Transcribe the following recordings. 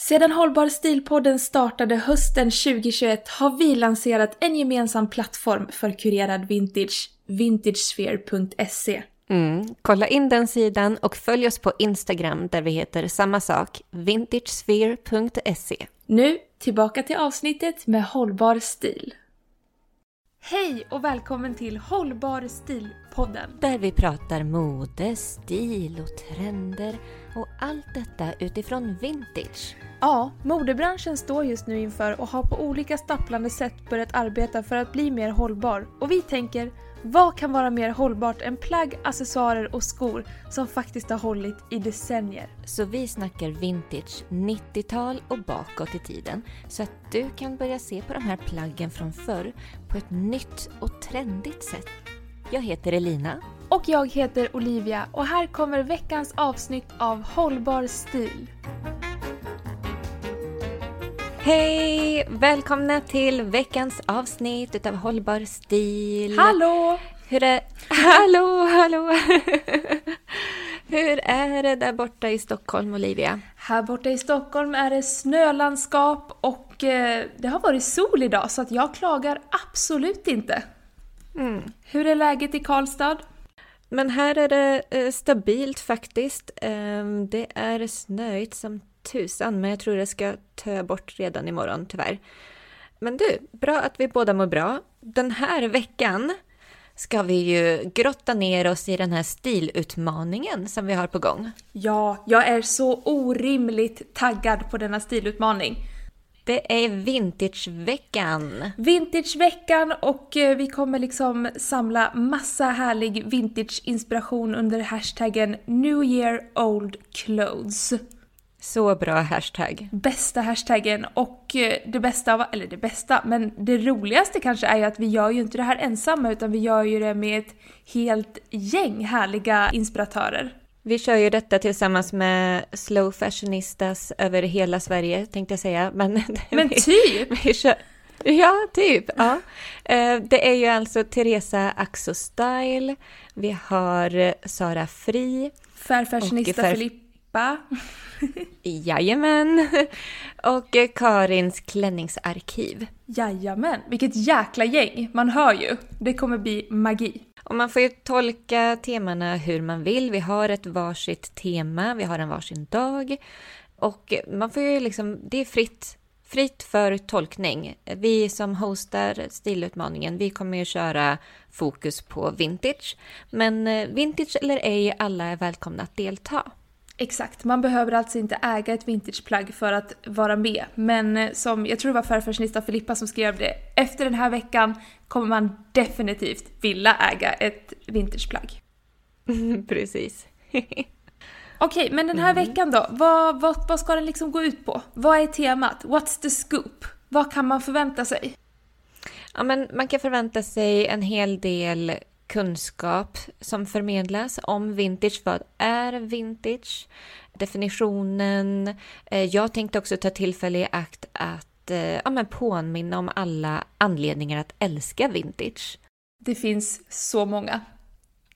Sedan Hållbar stilpodden startade hösten 2021 har vi lanserat en gemensam plattform för kurerad vintage, vintagesphere.se. Mm. Kolla in den sidan och följ oss på Instagram där vi heter samma sak, vintagesphere.se. Nu tillbaka till avsnittet med hållbar stil. Hej och välkommen till Hållbar stil-podden. Där vi pratar mode, stil och trender och allt detta utifrån vintage. Ja, modebranschen står just nu inför och har på olika stapplande sätt börjat arbeta för att bli mer hållbar. Och vi tänker, vad kan vara mer hållbart än plagg, accessoarer och skor som faktiskt har hållit i decennier? Så vi snackar vintage, 90-tal och bakåt i tiden så att du kan börja se på de här plaggen från förr på ett nytt och trendigt sätt. Jag heter Elina. Och jag heter Olivia och här kommer veckans avsnitt av Hållbar stil. Hej! Välkomna till veckans avsnitt utav Hållbar stil. Hallå! Hur är... Hallå, hallå! Hur är det där borta i Stockholm, Olivia? Här borta i Stockholm är det snölandskap och eh, det har varit sol idag så att jag klagar absolut inte. Mm. Hur är läget i Karlstad? Men här är det eh, stabilt faktiskt. Ehm, det är snöigt som tusan, men jag tror det ska tö bort redan imorgon tyvärr. Men du, bra att vi båda mår bra. Den här veckan ska vi ju grotta ner oss i den här stilutmaningen som vi har på gång. Ja, jag är så orimligt taggad på denna stilutmaning. Det är vintageveckan. Vintageveckan och eh, vi kommer liksom samla massa härlig vintage-inspiration under hashtaggen New Year Old Clothes. Så bra hashtag. Bästa hashtaggen och eh, det bästa av, eller det bästa, men det roligaste kanske är ju att vi gör ju inte det här ensamma utan vi gör ju det med ett helt gäng härliga inspiratörer. Vi kör ju detta tillsammans med slow fashionistas över hela Sverige tänkte jag säga. Men, Men typ! vi kör, ja, typ. Ja. Eh, Det är ju alltså Teresa Axo Style, vi har Sara Fri, Fair fashionista Och fair- Filippa. jajamän, och eh, Karins klänningsarkiv. Jajamän, vilket jäkla gäng! Man hör ju. Det kommer bli magi. Och man får ju tolka temana hur man vill. Vi har ett varsitt tema, vi har en varsin dag. Och man får ju liksom, det är fritt, fritt för tolkning. Vi som hostar stilutmaningen, vi kommer ju köra fokus på vintage. Men eh, vintage eller ej, alla är välkomna att delta. Exakt, man behöver alltså inte äga ett vintageplagg för att vara med. Men eh, som, jag tror det var farfashionista Filippa som skrev det, efter den här veckan kommer man definitivt vilja äga ett vintageplagg. Precis. Okej, men den här veckan då? Vad, vad, vad ska den liksom gå ut på? Vad är temat? What's the scoop? Vad kan man förvänta sig? Ja, men man kan förvänta sig en hel del kunskap som förmedlas om vintage. Vad är vintage? Definitionen. Eh, Jag tänkte också ta tillfälle i akt att eh, ja, men påminna om alla anledningar att älska vintage. Det finns så många.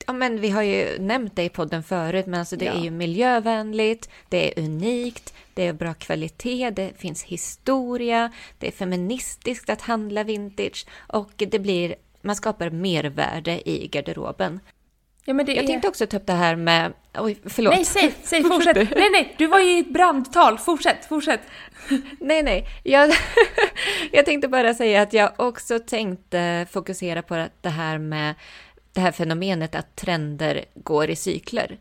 Ja, men vi har ju nämnt det i podden förut, men alltså det Ja. är ju miljövänligt, det är unikt, det är bra kvalitet, det finns historia, det är feministiskt att handla vintage och det blir, man skapar mervärde i garderoben. Ja, men det Jag är... tänkte också ta upp det här med, oj förlåt. Nej, säg, säg, fortsätt! nej, nej, du var ju i ett brandtal. Fortsätt, fortsätt! Nej, nej. Jag, jag tänkte bara säga att jag också tänkte fokusera på det här med det här fenomenet att trender går i cykler.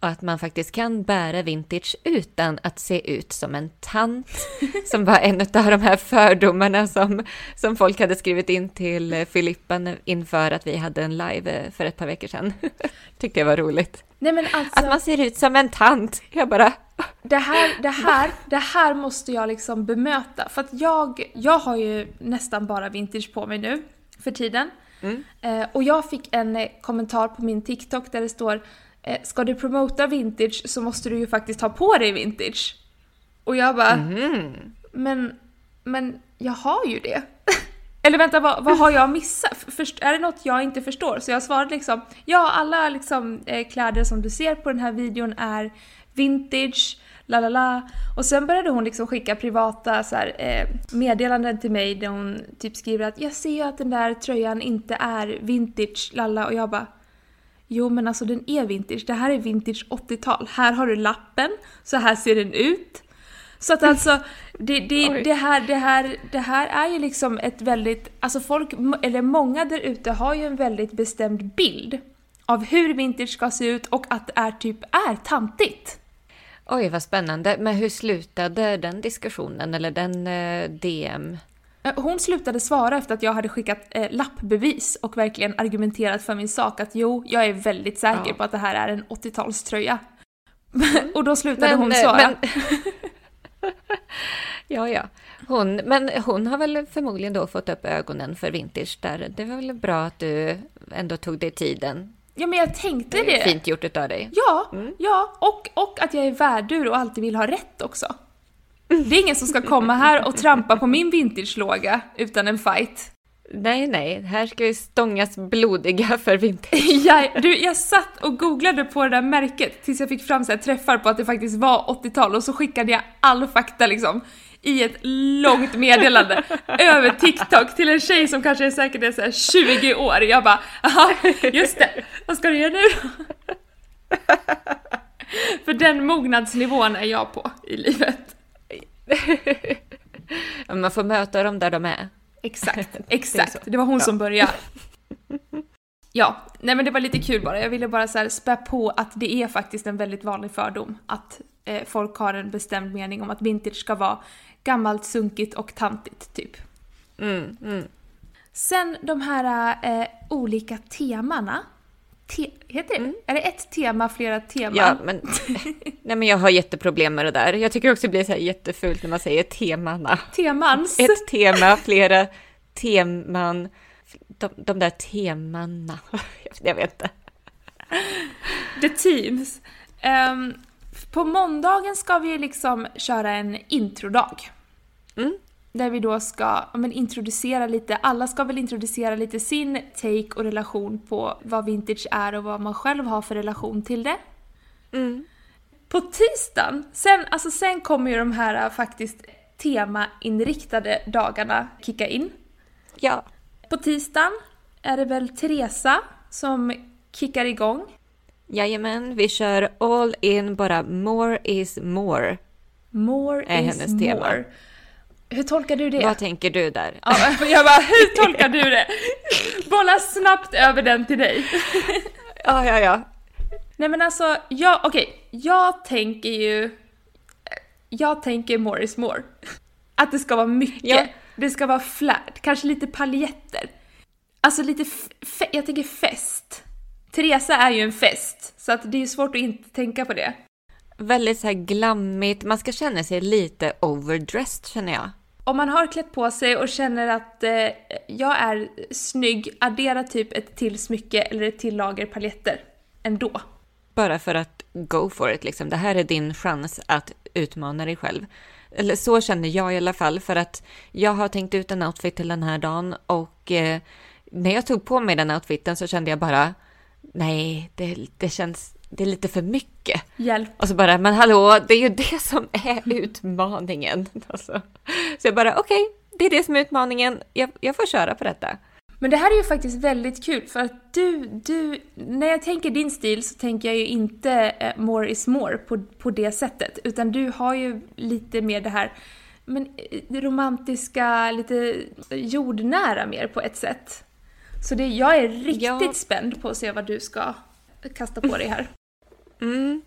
Och att man faktiskt kan bära vintage utan att se ut som en tant. som var en av de här fördomarna som, som folk hade skrivit in till Filippa inför att vi hade en live för ett par veckor sedan. Tyckte jag var roligt. Nej, men alltså, att man ser ut som en tant. Jag bara... Det här, det här, det här måste jag liksom bemöta. För att jag, jag har ju nästan bara vintage på mig nu för tiden. Mm. Eh, och jag fick en eh, kommentar på min TikTok där det står eh, Ska du promota vintage så måste du ju faktiskt ha på dig vintage. Och jag bara mm. men, men jag har ju det. Eller vänta, vad, vad, har jag missat? Först, är det något jag inte förstår? Så jag svarade liksom, ja alla liksom, eh, kläder som du ser på den här videon är vintage, la la la. Och sen började hon liksom skicka privata så här, eh, meddelanden till mig där hon typ skriver att jag ser att den där tröjan inte är vintage, lalla och jag bara Jo men alltså den är vintage, det här är vintage 80-tal. Här har du lappen, så här ser den ut. Så att alltså, det, det, det, här, det, här, det här är ju liksom ett väldigt, alltså folk, eller många där ute har ju en väldigt bestämd bild av hur vintage ska se ut och att det är typ är tantigt. Oj, vad spännande. Men hur slutade den diskussionen eller den eh, DM? Eh, hon slutade svara efter att jag hade skickat eh, lappbevis och verkligen argumenterat för min sak att jo, jag är väldigt säker ja. på att det här är en 80-talströja. Mm. och då slutade men, hon svara. Men... ja, ja. Hon, men hon har väl förmodligen då fått upp ögonen för vintage där. Det var väl bra att du ändå tog dig tiden Ja men jag tänkte det. det. Fint gjort utav dig. Ja, mm. ja och, och att jag är värdur och alltid vill ha rätt också. Det är ingen som ska komma här och trampa på min vintage-låga utan en fight. Nej, nej, här ska vi stångas blodiga för vintage. jag, du, jag satt och googlade på det där märket tills jag fick fram så träffar på att det faktiskt var 80-tal och så skickade jag all fakta liksom i ett långt meddelande över TikTok till en tjej som kanske är säkert är så 20 år. Jag bara, jaha, just det, vad ska du göra nu För den mognadsnivån är jag på i livet. Man får möta dem där de är. Exakt, exakt. Det, det var hon ja. som började. Ja, nej men det var lite kul bara. Jag ville bara så här spä på att det är faktiskt en väldigt vanlig fördom att eh, folk har en bestämd mening om att vintage ska vara gammalt, sunkigt och tantigt typ. Mm, mm. Sen de här eh, olika temana. Te heter det? Mm. Är det ett tema, flera teman? Ja, men, nej, men jag har jätteproblem med det där. Jag tycker också det blir så här jättefult när man säger temana. Temans. Ett tema, flera teman. De, de där temana. jag vet inte. The teams. Um, på måndagen ska vi liksom köra en introdag. Mm. Där vi då ska men, introducera lite, alla ska väl introducera lite sin take och relation på vad vintage är och vad man själv har för relation till det. Mm. På tisdagen, sen, alltså sen kommer ju de här äh, faktiskt temainriktade dagarna kicka in. Ja. På tisdagen är det väl Teresa som kickar igång. Jajamän, vi kör all in bara more is more. More är is hennes more. Tema. Hur tolkar du det? Vad tänker du där? Ja, jag bara, hur tolkar du det? Bolla snabbt över den till dig. Ja, ja, ja. Nej men alltså, jag, okej, okay, jag tänker ju... Jag tänker more is more. Att det ska vara mycket. Ja. Det ska vara flärd, kanske lite paljetter. Alltså lite, jag tänker fest. Teresa är ju en fest, så att det är svårt att inte tänka på det. Väldigt så här glammigt, man ska känna sig lite overdressed känner jag. Om man har klätt på sig och känner att eh, jag är snygg, addera typ ett till smycke eller ett till lager paljetter ändå. Bara för att go for it liksom. Det här är din chans att utmana dig själv. Eller så känner jag i alla fall för att jag har tänkt ut en outfit till den här dagen och eh, när jag tog på mig den outfiten så kände jag bara nej, det, det känns, det är lite för mycket. Hjälp. Och så bara, men hallå, det är ju det som är utmaningen. Alltså. Så jag bara, okej, okay, det är det som är utmaningen, jag, jag får köra på detta. Men det här är ju faktiskt väldigt kul för att du, du, när jag tänker din stil så tänker jag ju inte eh, more is more på, på det sättet. Utan du har ju lite mer det här men, eh, romantiska, lite jordnära mer på ett sätt. Så det, jag är riktigt ja. spänd på att se vad du ska kasta på dig här. Mm.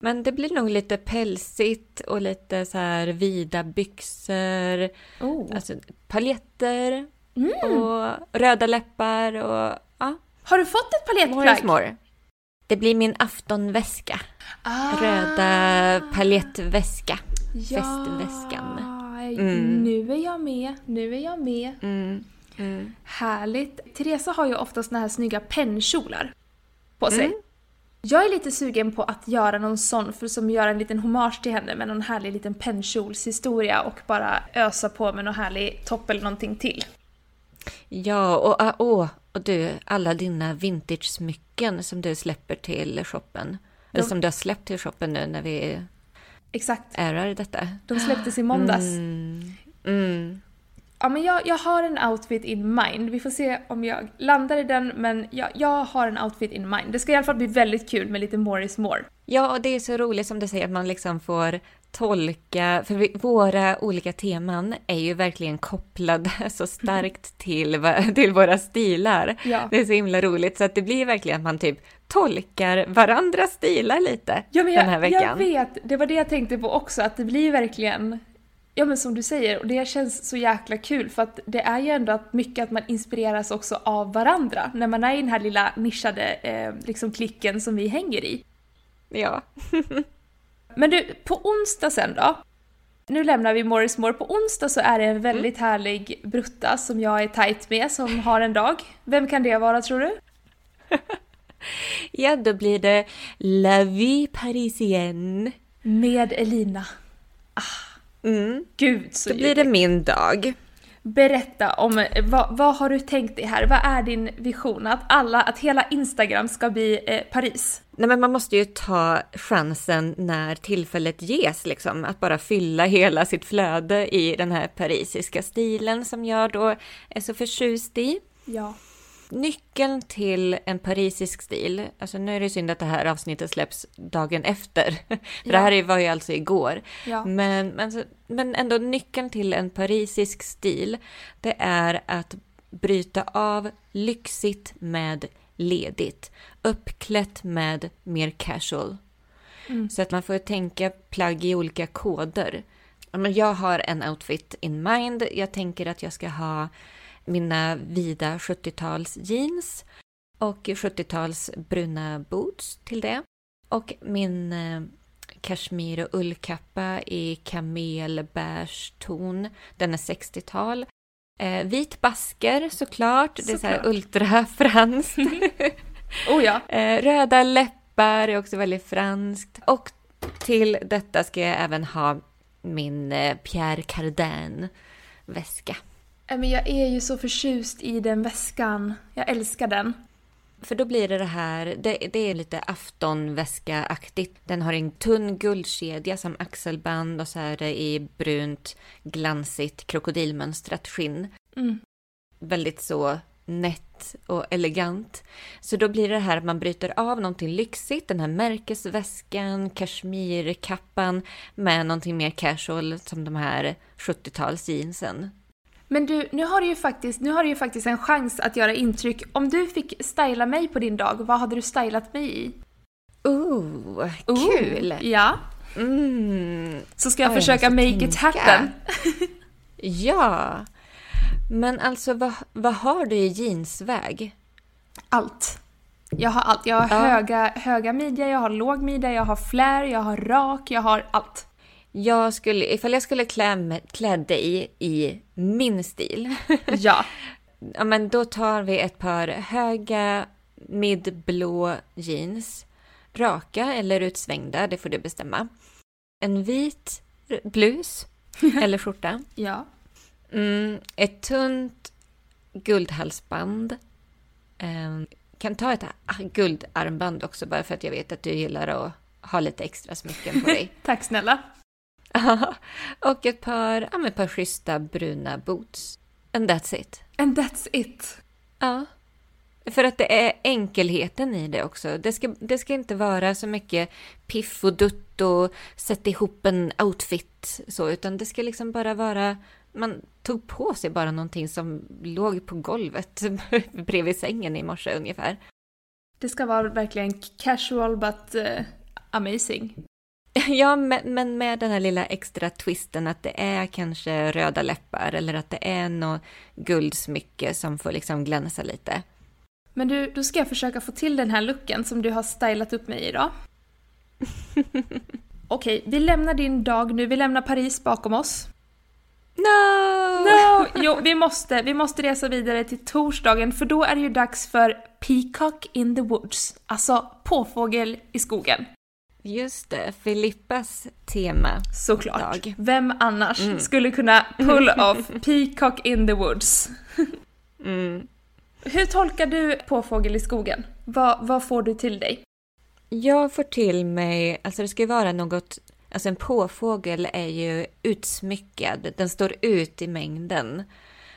Men det blir nog lite pälsigt och lite så här vida byxor. Oh. Alltså paljetter Mm. och röda läppar och ja, Har du fått ett more. Det blir min aftonväska. Ah. Röda paljettväska. festväskan. Mm. Nu är jag med, nu är jag med. Mm. Mm. Härligt. Teresa har ju ofta såna här snygga pennkjolar på sig. Jag är lite sugen på att göra någon sån, för som gör en liten hommage till henne med någon härlig liten pennkjolshistoria och bara ösa på med någon härlig topp eller någonting till. Ja, och, ah, åh, och du, alla dina vintage-smycken som du släpper till shoppen. Eller De- som du har släppt till shoppen nu när vi Exakt. ärar detta. De släpptes i måndags. Mm. Mm. Ja, men jag, jag har en outfit in mind. Vi får se om jag landar i den, men jag, jag har en outfit in mind. Det ska i alla fall bli väldigt kul med lite more is more. Ja, och det är så roligt som du säger att man liksom får tolka, för vi, våra olika teman är ju verkligen kopplade så starkt till, till våra stilar. Ja. Det är så himla roligt, så att det blir verkligen att man typ tolkar varandras stilar lite Ja, men jag, den här veckan. jag vet, det var det jag tänkte på också, att det blir verkligen Ja men som du säger, och det känns så jäkla kul för att det är ju ändå att mycket att man inspireras också av varandra när man är i den här lilla nischade eh, liksom klicken som vi hänger i. Ja. Men du, på onsdag sen då? Nu lämnar vi Morris Moore. På onsdag så är det en väldigt härlig brutta som jag är tajt med som har en dag. Vem kan det vara tror du? ja, då blir det La vie parisienne. Med Elina. Mm. Gud så Då blir det min dag. Berätta om vad, vad har du tänkt dig här? Vad är din vision? Att alla, att hela Instagram ska bli eh, Paris? Nej, men man måste ju ta chansen när tillfället ges, liksom. Att bara fylla hela sitt flöde i den här parisiska stilen som jag då är så förtjust i. Ja. Nyckeln till en parisisk stil, alltså nu är det synd att det här avsnittet släpps dagen efter, för Ja. det här var ju alltså igår. Ja. Men, men, men ändå nyckeln till en parisisk stil, det är att bryta av lyxigt med ledigt, uppklätt med mer casual. Mm. Så att man får tänka plagg i olika koder. Jag har en outfit in mind. Jag tänker att jag ska ha mina vida 70-tals jeans och 70-tals bruna boots till det. Och min eh, kashmir och ullkappa i kamelbeige ton. Den är 60-tal. Eh, vit basker såklart. Det är så här Såklart. ultrafranskt. Oh ja. Eh, röda läppar är också väldigt franskt. Och till detta ska jag även ha min eh, Pierre Cardin väska. Eh, Men jag är ju så förtjust i den väskan. Jag älskar den. För då blir det det här, det, det är lite aftonväska-aktigt. Den har en tunn guldkedja som axelband och så är det i brunt glansigt krokodilmönstrat skinn. Mm. väldigt så nätt och elegant. Så då blir det här att man bryter av någonting lyxigt, den här märkesväskan, kashmirkappan med någonting mer casual som de här 70-tals jeansen. Men du, nu har du ju faktiskt, nu har du ju faktiskt en chans att göra intryck. Om du fick styla mig på din dag, vad hade du stylat mig i? Ooh, kul! Ja. Mm. Så ska jag Ja, jag försöka måste make it tänka. happen. Ja, men alltså vad, vad har du i jeansväg? Allt. Jag har allt. Jag har Ja. höga, höga midja, jag har låg midja, jag har flare, jag har rak, jag har allt. Jag skulle, ifall jag skulle klä, klä dig i min stil, Ja. Ja, men då tar vi ett par höga midblå jeans. Raka eller utsvängda, det får du bestämma. En vit blus eller skjorta. Ja. Mm, ett tunt guldhalsband. Ehm, kan ta ett guldarmband också bara för att jag vet att du gillar att ha lite extra smycken på dig. Tack snälla. och ett par, ja, ett par schyssta bruna boots. And that's it. And that's it. Ja. För att det är enkelheten i det också. Det ska, det ska inte vara så mycket piff och dutt och sätta ihop en outfit så, utan det ska liksom bara vara... Man tog på sig bara någonting som låg på golvet bredvid sängen i morse ungefär. Det ska vara verkligen casual but eh, amazing. Ja, men med den här lilla extra twisten att det är kanske röda läppar eller att det är något guldsmycke som får liksom glänsa lite. Men du, då ska jag försöka få till den här looken som du har stylat upp mig idag. Okej, vi lämnar din dag nu, vi lämnar Paris bakom oss. No! No! Jo, vi måste, vi måste resa vidare till torsdagen för då är det ju dags för Peacock in the Woods, alltså påfågel i skogen. Just det, Filippas tema. Såklart. Dag. Vem annars mm. skulle kunna pull off Peacock in the Woods? mm. Hur tolkar du påfågel i skogen? Vad, vad får du till dig? Jag får till mig, alltså det ska ju vara något, alltså en påfågel är ju utsmyckad, den står ut i mängden.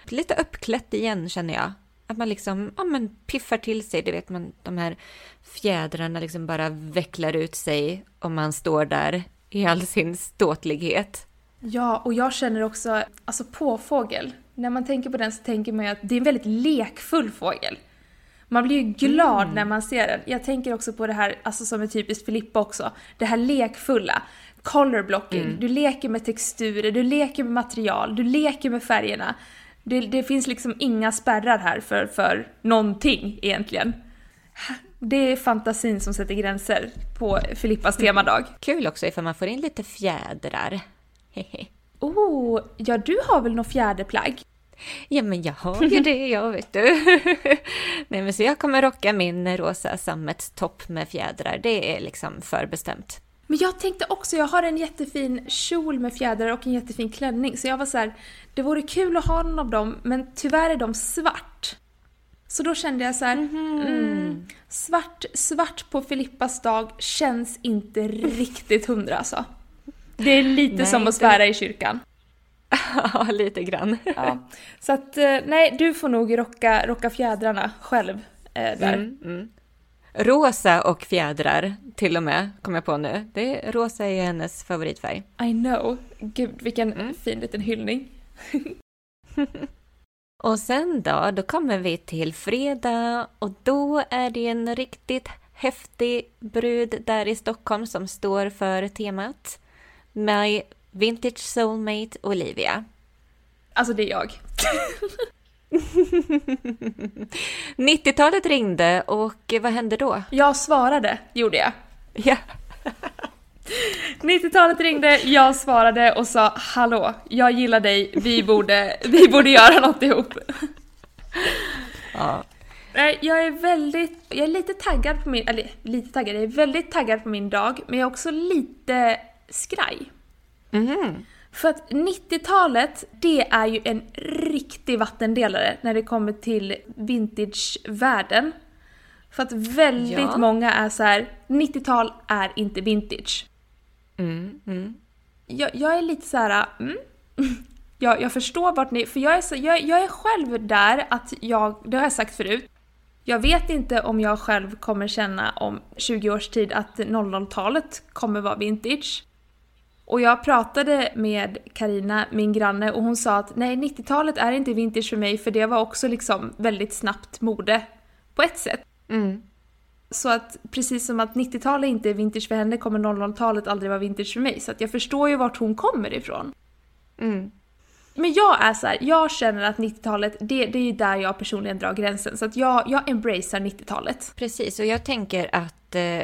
Lite uppklätt igen känner jag. Att man liksom, ja men piffar till sig, du vet man, de här fjädrarna liksom bara vecklar ut sig om man står där i all sin ståtlighet. Ja, och jag känner också, alltså påfågel, när man tänker på den så tänker man ju att det är en väldigt lekfull fågel. Man blir ju glad mm. när man ser den. Jag tänker också på det här, alltså som är typiskt Filippa också, det här lekfulla. Color blocking, mm. du leker med texturer, du leker med material, du leker med färgerna. Det, det, finns liksom inga spärrar här för, för någonting egentligen. Det är fantasin som sätter gränser på Filippas temadag. Kul också ifall man får in lite fjädrar. oh, ja du har väl något fjäderplagg? Ja, men jag har ju det, jag vet du. Nej, men så jag kommer rocka min rosa sammetstopp med fjädrar. Det är liksom förbestämt. Men jag tänkte också, jag har en jättefin kjol med fjädrar och en jättefin klänning. Så jag var så här, det vore kul att ha någon av dem, men tyvärr är de svart. Så då kände jag så här, mm, mm, svart, svart på Filippas dag känns inte riktigt hundra alltså. Det är lite Nej, som att svära i kyrkan. Ja, lite grann. Ja. Så att, eh, nej, du får nog rocka, rocka fjädrarna själv eh, där. Mm, mm. Rosa och fjädrar till och med, kom jag på nu. Det, rosa är hennes favoritfärg. I know. Gud, vilken mm. fin liten hyllning. och sen då, då kommer vi till fredag och då är det en riktigt häftig brud där i Stockholm som står för temat. My Vintage Soulmate Olivia. Alltså det är jag. 90-talet ringde och vad hände då? Jag svarade, gjorde jag. Ja. 90-talet ringde, jag svarade och sa hallå, jag gillar dig, vi borde, vi borde göra något ihop. Ja. Jag är väldigt, jag är lite taggad på min, eller lite taggad, jag är väldigt taggad på min dag, men jag är också lite skraj. Mm. För att 90-talet, det är ju en riktig vattendelare när det kommer till vintage-världen. För att väldigt ja. många är så här: 90-tal är inte vintage. Mm, mm. Jag, jag, är lite så här, mm. jag, jag förstår vart ni... För jag är, så, jag, jag är själv där att jag, det har jag sagt förut, jag vet inte om jag själv kommer känna om 20 års tid att 00-talet kommer vara vintage. Och jag pratade med Karina, min granne, och hon sa att nej, 90-talet är inte vintage för mig för det var också liksom väldigt snabbt mode på ett sätt. Mm. Så att precis som att 90-talet inte är vintage för henne kommer 00-talet aldrig vara vintage för mig. Så att jag förstår ju vart hon kommer ifrån. Mm. Men jag är så här, jag känner att 90-talet, det, det är ju där jag personligen drar gränsen. Så att jag, jag embracear 90-talet. Precis, och jag tänker att eh,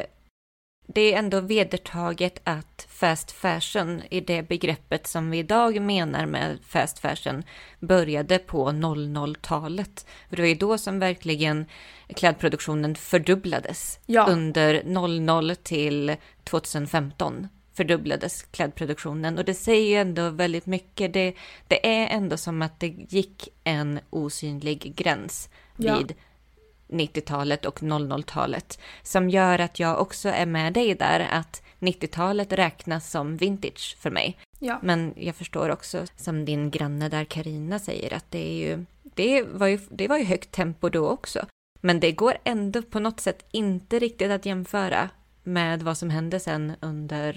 det är ändå vedertaget att fast fashion i det begreppet som vi idag menar med fast fashion började på 00-talet. För det var ju då som verkligen klädproduktionen fördubblades. Ja. Under 00 till 2015 fördubblades klädproduktionen och det säger ju ändå väldigt mycket. Det, det är ändå som att det gick en osynlig gräns ja. vid 90-talet och 00-talet som gör att jag också är med dig där att 90-talet räknas som vintage för mig. Ja. Men jag förstår också som din granne där Karina säger att det är ju det var ju, det var ju högt tempo då också. Men det går ändå på något sätt inte riktigt att jämföra med vad som hände sen under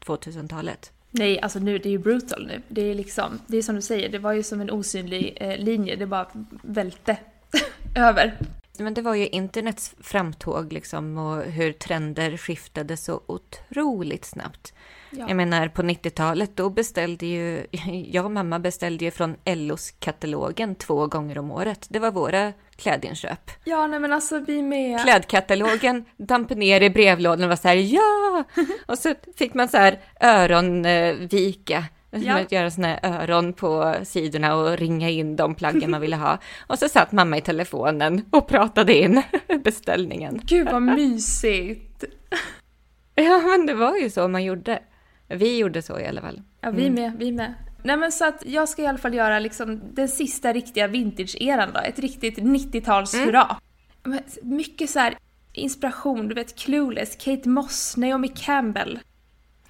2000-talet. Eh, Nej, alltså nu, det är ju brutal nu. Det är liksom, det är som du säger, det var ju som en osynlig eh, linje, det bara välte över. Men det var ju internets framtåg liksom och hur trender skiftade så otroligt snabbt. Ja. Jag menar på 90-talet då beställde ju, jag och mamma beställde ju från LOs katalogen två gånger om året. Det var våra klädinköp. Ja, nej men alltså vi med. Klädkatalogen damp ner i brevlådan och var så här ja! Och så fick man så här öronvika. Ja. Ja. Göra såna här öron på sidorna och ringa in de plaggen man ville ha. Och så satt mamma i telefonen och pratade in beställningen. Gud vad mysigt. Ja, men det var ju så man gjorde. Vi gjorde så i alla fall. Ja, vi med, vi med. Nej men så att jag ska i alla fall göra liksom den sista riktiga vintage-eran då. Ett riktigt 90-tals hurra. Men Mycket så inspiration, du vet Clueless, Kate Moss, Naomi Campbell.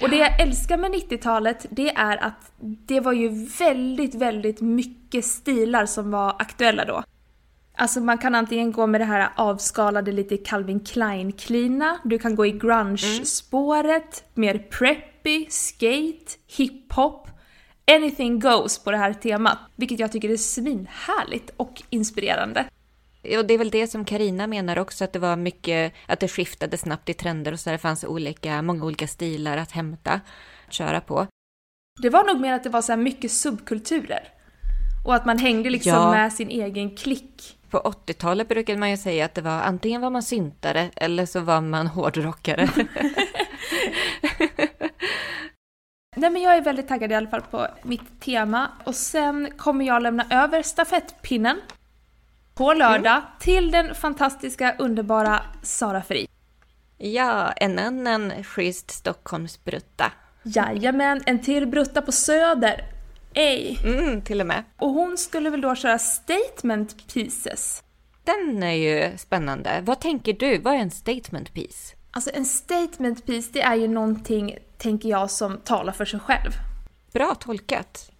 Och det jag älskar med 90-talet, det är att det var ju väldigt, väldigt mycket stilar som var aktuella då. Alltså man kan antingen gå med det här avskalade lite Calvin Klein-klina, du kan gå i grunge-spåret, mer preppy, skate, hiphop. Anything goes på det här temat, vilket jag tycker är svinhärligt och inspirerande. Och det är väl det som Karina menar också, att det var mycket, att det skiftade snabbt i trender och så där det fanns olika, många olika stilar att hämta, köra på. Det var nog mer att det var så här mycket subkulturer. Och att man hängde liksom Ja. med sin egen klick. På 80-talet brukade man ju säga att det var antingen var man syntare eller så var man hårdrockare. Nej men jag är väldigt taggad i alla fall på mitt tema. Och sen kommer jag lämna över stafettpinnen på lördag till den fantastiska, underbara Sara Fri. ja, en annan schysst Stockholmsbrutta. Jajamän, en till brutta på Söder. Ej. Mm, till och med. Och hon skulle väl då köra statement pieces. Den är ju spännande. Vad tänker du? Vad är en statement piece? Alltså en statement piece, det är ju någonting, tänker jag, som talar för sig själv. Bra tolkat.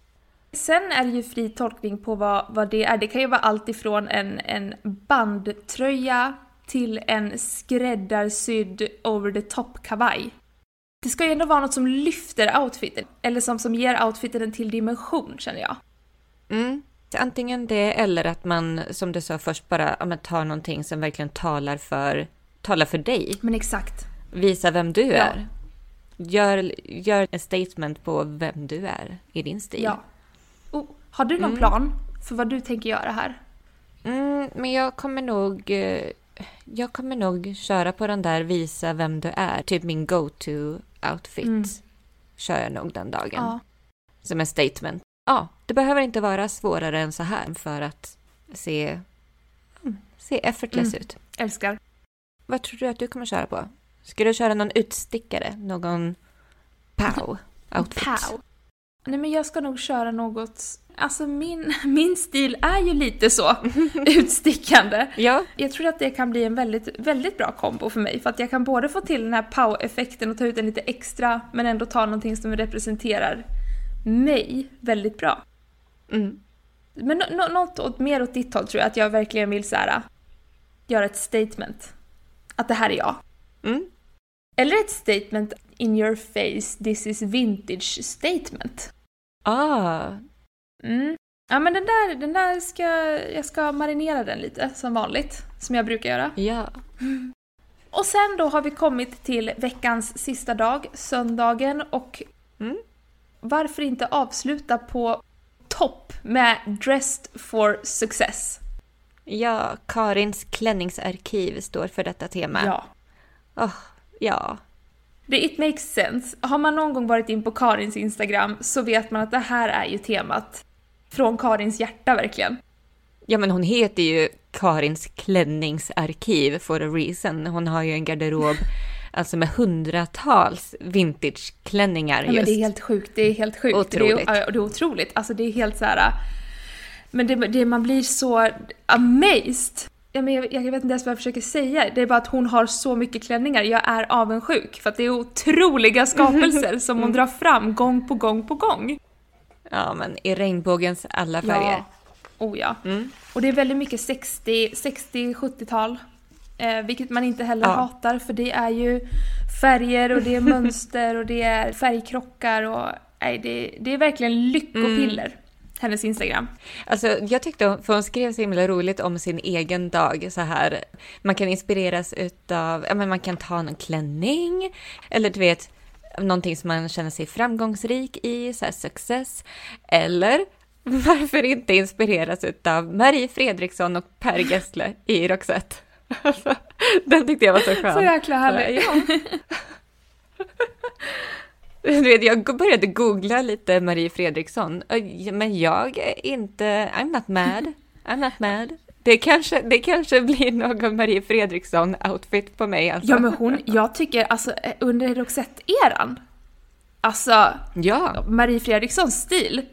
Sen är det ju fri tolkning på vad, vad det är. Det kan ju vara allt ifrån en, en bandtröja till en skräddarsydd over the top kavaj. Det ska ju ändå vara något som lyfter outfiten, eller som, som ger outfiten en till dimension känner jag. Mm. Antingen det eller att man, som du sa först, bara ja, tar någonting som verkligen talar för, talar för dig. Men exakt. Visa vem du Ja. är. Gör, gör en statement på vem du är i din stil. Ja. Har du någon plan för vad du tänker göra här? Mm, men jag kommer nog... eh, Jag kommer nog köra på den där visa vem du är. Typ min go-to outfit. Mm. Kör jag nog den dagen. Ja. Som en statement. Ja, det behöver inte vara svårare än så här för att se, mm, se effortless Mm. ut. Älskar. Vad tror du att du kommer köra på? Ska du köra någon utstickare? Någon pow outfit? Pow. Nej men jag ska nog köra något, alltså min, min stil är ju lite så utstickande. Ja, Jag tror att det kan bli en väldigt, väldigt bra kombo för mig. För att jag kan både få till den här pow-effekten och ta ut den lite extra, men ändå ta någonting som representerar mig väldigt bra. mm. Men nå- nå- något åt, mer åt ditt håll tror jag, att jag verkligen vill så här, göra ett statement. Att det här är jag. Mm. Eller ett statement in your face, this is vintage statement. Ah, Mm. Ja men den där, den där ska, jag ska marinera den lite som vanligt. Som jag brukar göra. ja. Och sen då har vi kommit till veckans sista dag, söndagen och Mm. varför inte avsluta på topp med Dressed for Success? Ja, Karins klänningsarkiv står för detta tema. Ja. Åh, ja. Det it makes sense. Har man någon gång varit in på Karins Instagram så vet man att det här är ju temat. Från Karins hjärta verkligen. Ja, men hon heter ju Karins klänningsarkiv for a reason. Hon har ju en garderob alltså med hundratals vintageklänningar Ja, men just. det är helt sjukt, det är helt sjukt. Otroligt. Det är, det är otroligt. Alltså det är helt så här. Men det, det, man blir så amazed. Ja, men jag, jag vet inte ens vad jag försöker säga. Det är bara att hon har så mycket klänningar. Jag är avundsjuk. För att det är otroliga skapelser som hon drar fram gång på gång på gång. Ja, men i regnbågens alla färger. Ja. Oh ja. Mm. Och det är väldigt mycket 60, 60-70-tal. Eh, vilket man inte heller Ja. hatar för det är ju färger och det är mönster och det är färgkrockar och nej, det, det är verkligen lyckopiller. hennes Instagram. Alltså, jag tyckte, för hon skrev så himla roligt om sin egen dag så här. Man kan inspireras utav, ja men man kan ta en klänning, eller du vet, någonting som man känner sig framgångsrik i, så här success. Eller varför inte inspireras utav Marie Fredriksson och Per Gessle i Roxette? Alltså, den tyckte jag var så skön. Så jäkla härlig. Ja. Du vet, jag började googla lite Marie Fredriksson, men jag är inte, I'm not mad, I'm not mad. Det kanske, det kanske blir någon Marie Fredriksson-outfit på mig alltså. Ja men hon, jag tycker alltså under Roxette-eran, alltså ja. Marie Fredrikssons stil,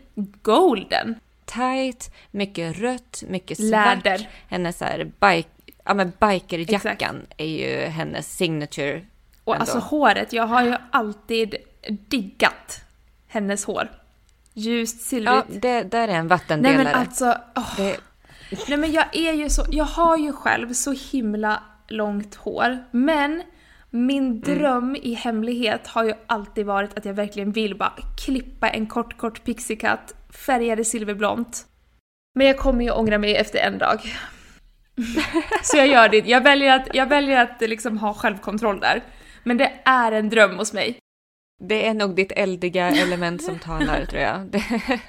golden. Tight, mycket rött, mycket svart. Läder. Hennes så här bike, ja men bikerjackan är ju hennes signature. Och ändå. alltså håret, jag har ju alltid diggat hennes hår. Ljust, silvrigt. Ja, det där är en vattendelare. Nej men alltså, oh. det... Nej men jag är ju så, jag har ju själv så himla långt hår. Men min mm. dröm mm. i hemlighet har ju alltid varit att jag verkligen vill bara klippa en kort, kort pixiecut, färga det silverblont. Men jag kommer ju ångra mig efter en dag. så jag gör det Jag väljer att, jag väljer att liksom ha självkontroll där. Men det är en dröm hos mig. Det är nog ditt eldiga element som talar, tror jag.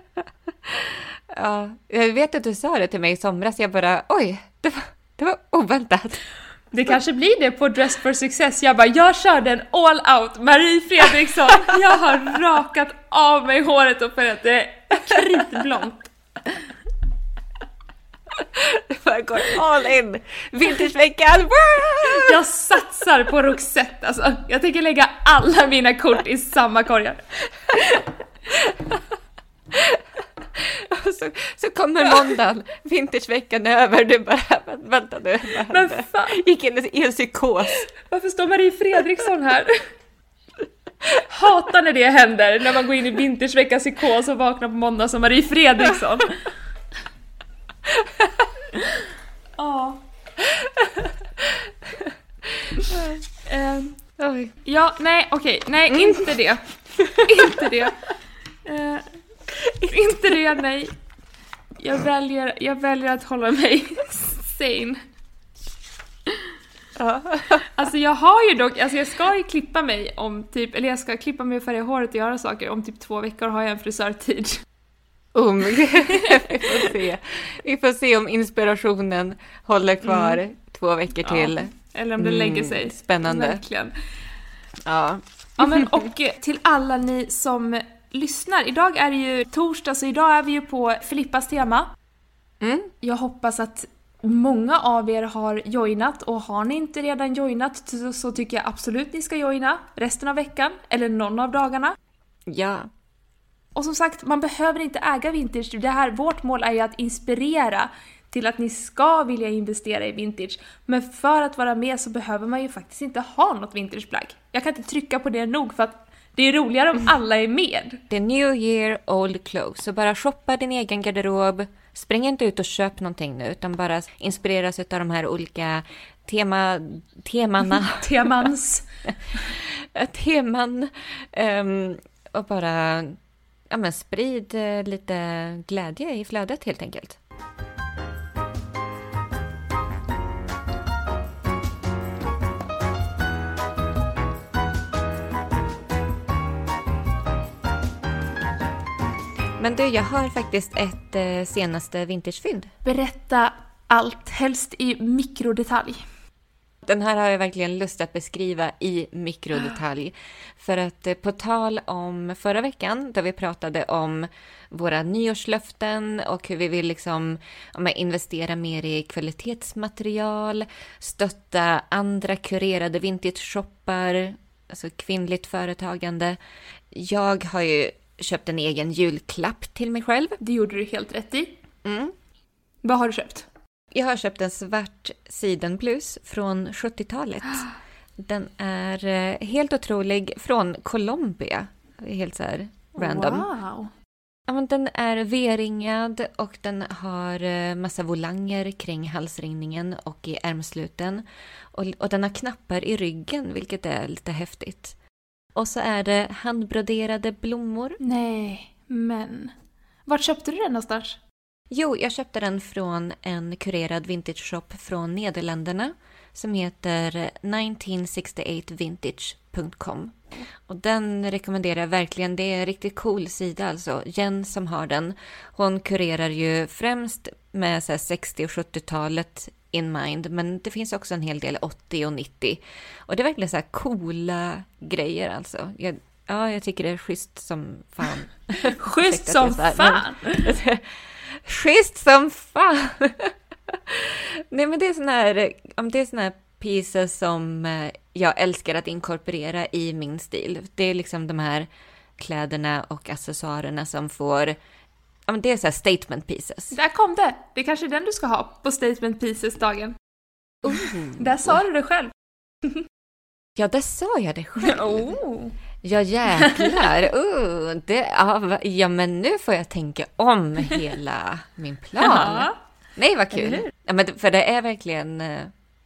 Ja, jag vet att du sa det till mig i somras, jag bara oj, det var, det var oväntat. Det kanske blir det på Dress for Success. Jag bara, jag körde en all out Marie Fredriksson. Jag har rakat av mig håret och färgat det kritblont. Du bara går all in! Vintageveckan! Jag satsar på Roxette alltså. Jag tänker lägga alla mina kort i samma korgar. Så, så kommer måndagen, vintageveckan över, du bara vänta nu. Men fan. Gick in i en psykos. Varför står Marie Fredriksson här? Hatar när det händer, när man går in i vintersveckans psykos och vaknar på måndag som Marie Fredriksson. Ja. uh, ja, nej okej, nej mm. inte det. inte det. Inte det, nej. Jag väljer, jag väljer att hålla mig sane. Alltså jag har ju dock, alltså jag ska ju klippa mig om typ, eller jag ska klippa mig och färga håret och göra saker. Om typ två veckor har jag en frisörtid. Um, vi får se. Vi får se om inspirationen håller kvar mm. två veckor till. Ja. Eller om det lägger mm, sig. Spännande. Verkligen. Ja. ja men och till alla ni som lyssnar. Idag är det ju torsdag så idag är vi ju på Filippas tema. Mm. Jag hoppas att många av er har joinat och har ni inte redan joinat så, tycker jag absolut ni ska joina resten av veckan eller någon av dagarna. Ja. Och som sagt, man behöver inte äga vintage. Det här, vårt mål är ju att inspirera till att ni ska vilja investera i vintage. Men för att vara med så behöver man ju faktiskt inte ha något vintageplagg. Jag kan inte trycka på det nog för att det är roligare om alla är med. Det är new year, old clothes. Så bara shoppa din egen garderob. Spring inte ut och köp någonting nu, utan bara inspireras av de här olika tema, temana. Temans. Teman. Um, och bara ja, men sprid eh, lite glädje i flödet helt enkelt. Men du, jag har faktiskt ett eh, senaste vintagefynd. Berätta allt, helst i mikrodetalj. Den här har jag verkligen lust att beskriva i mikrodetalj. För att eh, på tal om förra veckan, där vi pratade om våra nyårslöften och hur vi vill liksom, investera mer i kvalitetsmaterial, stötta andra kurerade vintage-shoppar, alltså kvinnligt företagande. Jag har ju köpt en egen julklapp till mig själv. Det gjorde du helt rätt i. Mm. Vad har du köpt? Jag har köpt en svart sidenblus från 70-talet. Den är eh, helt otrolig, från Colombia. Helt så här random. Wow! Ja, men den är V-ringad och den har eh, massa volanger kring halsringningen och i ärmsluten. Och, och den har knappar i ryggen, vilket är lite häftigt. Och så är det handbroderade blommor. Nej, men... Vart köpte du den någonstans? Jo, jag köpte den från en kurerad vintage shop från Nederländerna som heter 1968vintage.com. Och den rekommenderar jag verkligen. Det är en riktigt cool sida alltså. Jen som har den, hon kurerar ju främst med så 60 och 70-talet in mind, men det finns också en hel del 80 och 90. Och det är verkligen så här coola grejer alltså. Jag, ja, jag tycker det är schysst som fan. schysst som fan! schysst som fan! Nej, men det är såna här, om det är såna här pieces som eh, jag älskar att inkorporera i min stil. Det är liksom de här kläderna och accessoarerna som får Ja, men det är så statement pieces. Där kom det! Det är kanske är den du ska ha på statement pieces-dagen. Oh. Där sa du det själv. ja, där sa jag det själv. Oh. Ja, jäklar. Uh, det, ja, men nu får jag tänka om hela min plan. Ja. Nej, vad kul. Ja, men för det är verkligen... Eh,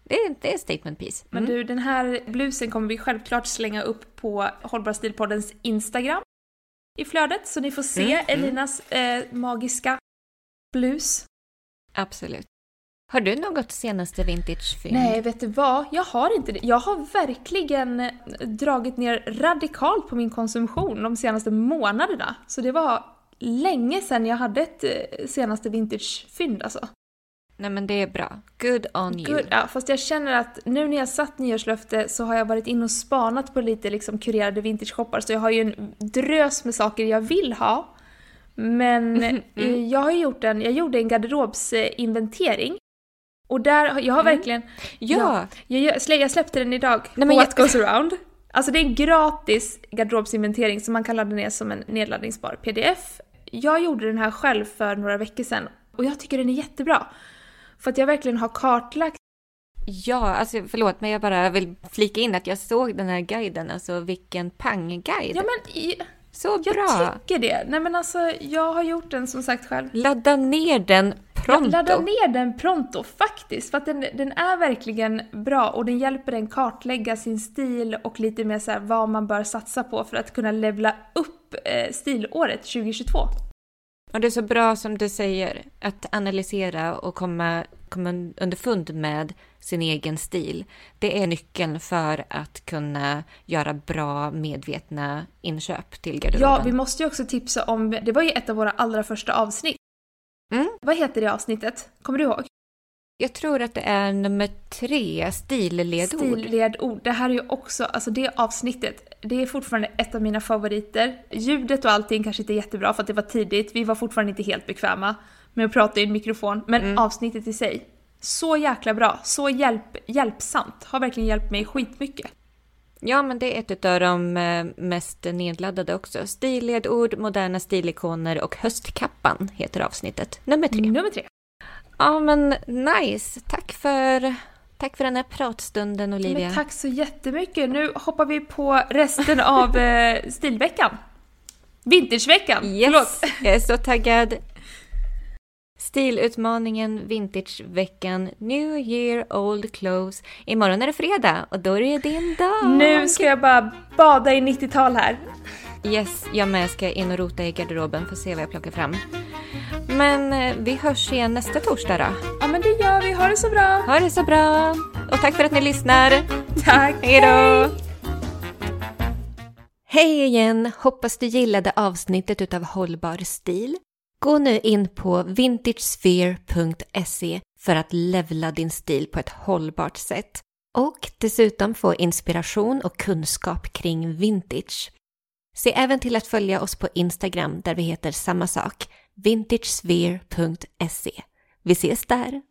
det är, det är statement piece. Mm. Men du, den här blusen kommer vi självklart slänga upp på Hållbar Stilpoddens Instagram i flödet så ni får se mm, mm. Elinas eh, magiska blus. Absolut. Har du något senaste vintage-fynd? Nej, vet du vad? Jag har inte det. Jag har verkligen eh, dragit ner radikalt på min konsumtion de senaste månaderna. Så det var länge sedan jag hade ett eh, senaste vintage-fynd alltså. Nej men det är bra. Good on you. Good, ja, fast jag känner att nu när jag satt nyårslöfte så har jag varit inne och spanat på lite liksom kurerade vintage-shoppar så jag har ju en drös med saker jag vill ha. Men mm. mm. jag har gjort en, jag gjorde en garderobsinventering. Och där, jag har mm. verkligen... Ja! ja jag, jag, släppte den idag Nej, på What jag... Goes Around. Alltså det är en gratis garderobsinventering som man kan ladda ner som en nedladdningsbar pdf. Jag gjorde den här själv för några veckor sedan och jag tycker den är jättebra. För att jag verkligen har kartlagt Ja, alltså förlåt, men jag bara vill flika in att jag såg den här guiden, alltså vilken pangguide. Ja, men så bra! Jag tycker det. Nej men alltså, jag har gjort den som sagt själv. Ladda ner den pronto! Ladda ner den pronto, faktiskt. För att den, den är verkligen bra och den hjälper en kartlägga sin stil och lite mer så vad man bör satsa på för att kunna levla upp eh, stilåret 2022. Och det är så bra som du säger, att analysera och komma, komma underfund med sin egen stil. Det är nyckeln för att kunna göra bra, medvetna inköp till garderoben. Ja, vi måste ju också tipsa om, det var ju ett av våra allra första avsnitt. Mm. Vad heter det avsnittet? Kommer du ihåg? Jag tror att det är nummer tre, stilledord. Stilledord. Det här är ju också, alltså det avsnittet, det är fortfarande ett av mina favoriter. Ljudet och allting kanske inte är jättebra för att det var tidigt, vi var fortfarande inte helt bekväma med att prata i en mikrofon, men mm. avsnittet i sig, så jäkla bra, så hjälp, hjälpsamt, har verkligen hjälpt mig skitmycket. Ja, men det är ett av de eh, mest nedladdade också. Stilledord, moderna stilikoner och höstkappan heter avsnittet. Nummer tre. Nummer tre. Ja, men nice. Tack för, tack för den här pratstunden, Olivia. Men tack så jättemycket. Nu hoppar vi på resten av eh, stilveckan. Vintageveckan. Yes, Förlåt. jag är så taggad. Stilutmaningen, vintageveckan, New year, old clothes. Imorgon är det fredag och då är det din dag. Nu ska jag bara bada i 90-tal här. Yes, jag med ska in och rota i garderoben för att se vad jag plockar fram. Men eh, vi hörs igen nästa torsdag då. Ja men det gör vi, ha det så bra! Ha det så bra! Och tack för att ni lyssnar! Tack! Hej då! Hej igen! Hoppas du gillade avsnittet utav Hållbar stil. Gå nu in på vintagesphere.se för att levla din stil på ett hållbart sätt och dessutom få inspiration och kunskap kring vintage. Se även till att följa oss på Instagram där vi heter samma sak, vintagesphere.se. Vi ses där!